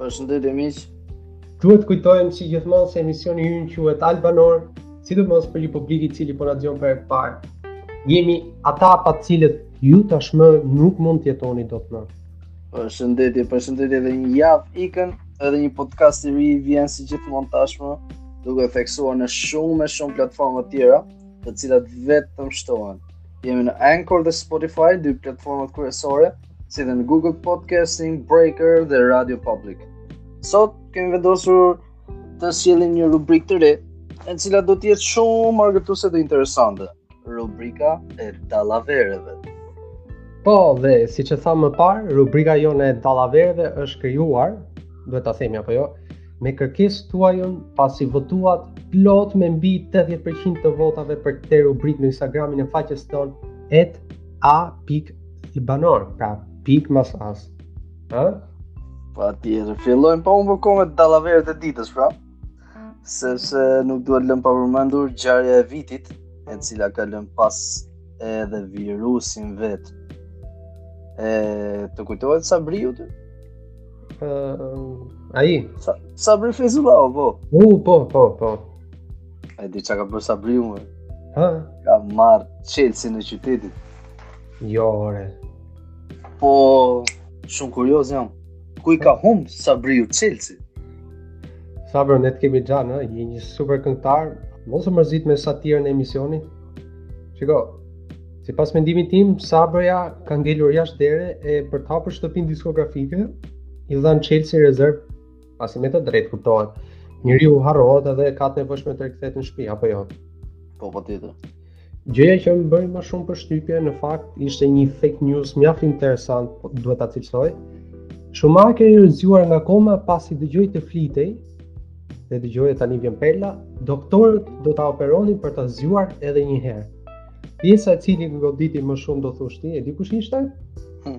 Përshëndetje miq. Duhet të kujtojmë si gjithmonë se emisioni ynë quhet Alt Banor, sidomos për një publik i cili po na dëgjon për herë të parë. Jemi ata pa të cilët ju tashmë nuk mund të jetoni dot më. Përshëndetje, përshëndetje dhe një javë ikën edhe një podcast i ri vjen si gjithmonë tashmë, duke theksuar në shumë e shumë platforma të tjera, të cilat vetëm shtohen. Jemi në Anchor dhe Spotify, dy platformat kryesore, si dhe në Google Podcasting, Breaker dhe Radio Public. Sot kemi vendosur të sjellim një rubrikë të re, e cila do të jetë shumë argëtuese dhe interesante, rubrika e dallavereve. Po, dhe siç thamë më parë, rubrika jonë e dallavereve është krijuar, duhet ta themi apo jo, me kërkesë tuajën pasi votuat plot me mbi 80% të votave për këtë rubrikë në Instagramin e faqes tonë @a i banor, pra pikë mas a-së. Ha? Patjetër, fillojmë pa humbur kohë me dallaveret e ditës, pra. Sepse nuk duhet lënë pa përmendur ngjarja e vitit, e cila ka lënë pas edhe virusin vetë. E, të kujtohet Sabriu ty? Uh, ai? Sa, Sabri Fejzullahu, po? U, uh, po, po, po. E di ça ka bërë Sabriu, më. Ha? Ka marrë çelësin e qytetit. Jo, ore. Po, shumë kurioz jam. Ku i ka humb Sabriu çelësat? Sabri, ne të kemi xhan, je një, një super këngëtar, mos u mërzit me satirën e emisionit. Shiko, sipas mendimit tim, Sabrija ka ngelur jashtë dere e për të hapur shtëpinë diskografike, i dhanë çelësin rezervë pasi me të drejtë kuptohet. Njeriu harrohet edhe ka të nevojshme të rikthehet në shtëpi apo jo. Po patjetër. Gjëja që më bëri më shumë përshtypje në fakt ishte një fake news mjaft interesant, po duhet ta cilësoj. Schumacher është zgjuar nga koma pasi dëgjoi të flitej dhe dëgjoje tani vjen perla, doktorët do ta operonin për ta zgjuar edhe një herë. Pjesa e cila të goditi më shumë do thosh ti, e di kush ishte? Hmm.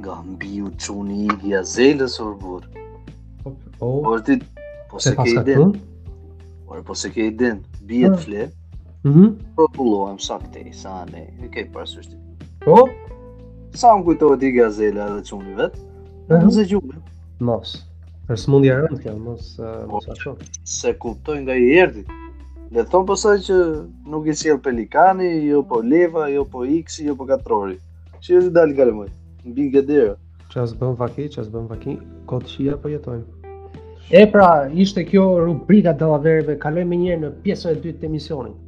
Nga mbiu çuni i dhja zelës o rëbur po, po. Por ti Po se ke i din Por po se ke i din Bje të fle mhm. Po të lohem sa këte Sa ne E ke përësyshti Po Sa më kujtojë ti dhja zela dhe çuni vet Në mhm. zë gjumë Mos Për së mundi e rëndë kjo Mos Mos po, ashtu Se kuptoj nga i erdi Dhe thonë pësaj që nuk i sjell pelikani, jo po leva, jo po iksi, jo po katrori. Çi është dalë gale moj? Mbi gedera. Ças bën vaki, ças bën vaki, kot që ia po jetojmë. E pra, ishte kjo rubrika e dallavereve, kalojmë menjëherë në pjesën e dytë të emisionit.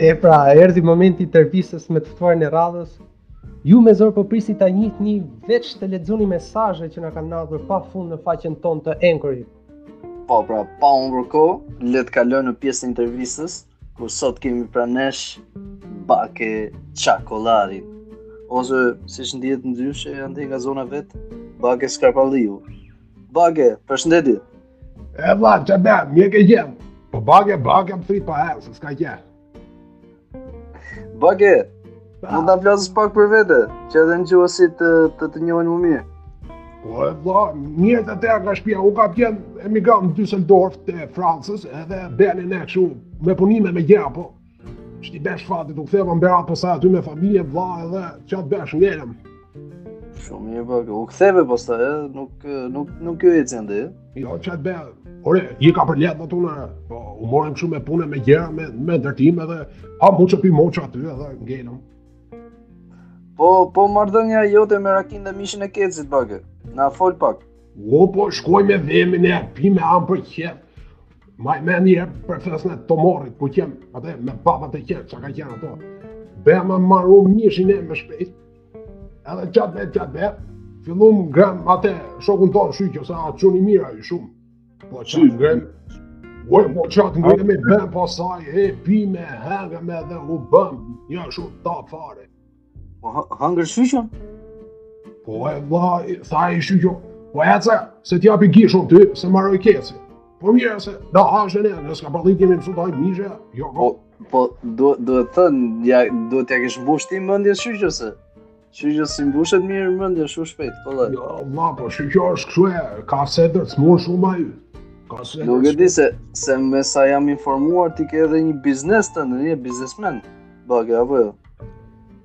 E pra, erdhi momenti i intervistës me të ftuarin e radhës. Ju mezi po prisni ta njihni veç të lexoni mesazhet që na kanë ardhur pa fund në faqen tonë të Anchorit. Po, pra, pa humbur kohë, le të kalojmë në pjesën e intervistës. Ku sot kemi pranesh bake Çakollari Ose siç njihet ndryshe andej nga zona vet Bake Skraparliu Bake, përshëndetje. E vla, ç'bën, mirë ke qenë Po bake, bake më thirr pa e, se s'ka gjë Bake, Mund të flasësh pak për vete, që edhe dëgjuesit të të, të njohin më mirë. Po, e vla, mirë të tërë nga shpia, u kam qenë emigrant në Düsseldorf të Francës, edhe Berlin e kshu, me punime me gjëra, po. Ç'ti bësh fatit, u ktheva në Berat pasaj aty me familje, vla, edhe ça të bësh njerëm. Shumë mirë po, u ktheve pasaj e, nuk nuk nuk ju eci andej. Jo, ça t'bëj. Ore, i ka për lehtë ato Po, u morëm shumë me punë me gjëra me me ndërtim edhe hamë ç'të pimë aty edhe ngelëm. Po, po marrëdhënia jote me rakin dhe mishin e kecit bake. Na fol pak. O, po shkoj me vemi ne pimë hamë për qef. Ma me një për festën e Tomorit, ku qem, atë me babat e qef, çka kanë ato. Bëmë morëm mishin e më shpejt. Edhe ça të bëj ça të bëj, fillum ngrëm atë shokun ton Shyqë se çun i mirë ai shumë. Po ça ngrëm. Po po çat ngrëm bëm pasaj e pimë hëngrëm dhe u bëm. Ja shumë ta fare. Po hëngër shyqë? Po e vla, tha Shyqë. Po e ca, se t'i jap gisht unë ty, se maroj keci. Po mirë se, da hashë ne, ne s'ka për gjë jemi mësu ta hajmë mishë, jo, po, Po do do të thën ja do t'ia kesh mbush ti mendjen Shyqës. Shyqë i mbushet mirë mendja shumë shpejt, po dhe. Jo, ma po shyqë është kështu e ka sedër të madh shumë ai. Ka sedër. Nuk e di se se me sa jam informuar ti ke edhe një biznes tëndin, je biznesmen. Bake apo jo.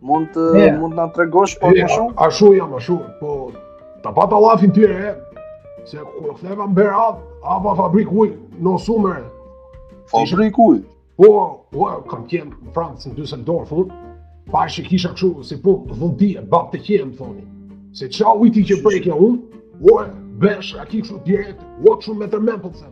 Mund të ne, mund të na e tregosh pak më shumë? Ashtu jam, ashtu. Po t'a hap llafin ti re. Se kur ktheva në Berat, hapa fabrik uj, në Osum. Fabrik uj. Po, po kam qenë në Francë, në Düsseldorf, po. Pashë, i kisha kështu, si po, dhundi, bab të qenë, thoni. Se ça uj pi që bëje unë, uaj, besh, a ki kështu direkt, uaj kështu me të menë, po të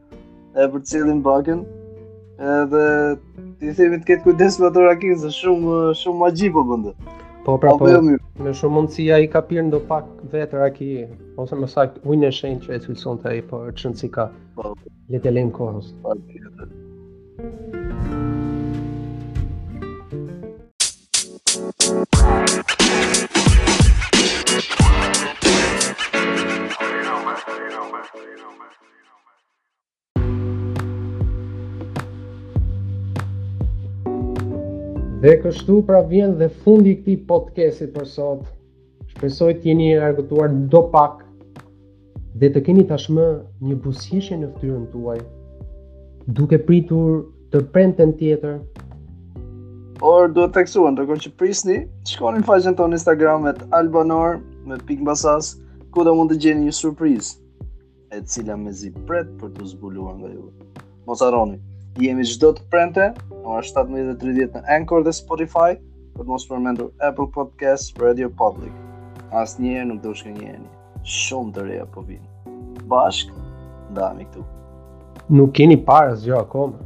e përcjellin paketën. Edhe t'i themi të ketë kujdes me ato rakinë se shumë shumë magji po bën. Po pra po. po me shumë mundësi ai ka pirë ndopak vetë raki ose më saktë ujin e shenjtë që e cilësonte ai po ç'rëndësi ka. Po. Le t'ia lëmë kohës. Po. Dhe kështu pra vjen dhe fundi i këtij podcasti për sot. Shpresoj të jeni argëtuar do pak dhe të keni tashmë një buzëqeshje në fytyrën tuaj. Duke pritur të premten tjetër. Por duhet të theksojmë, ndërkohë që prisni, shkoni në faqen tonë në Instagram me Albanor me pikë mbasas, ku do mund të gjeni një surprizë. e cila mezi pret për t'u zbuluar nga ju. Mos harroni, jemi çdo të premte, në orën 17.30 në Anchor dhe Spotify, për të mos përmendur Apple Podcast, Radio Public. Asnjëherë nuk do zhgënjeheni, shumë të reja po vijnë. Bashkë ndahemi këtu. Nuk keni parë asgjë akoma.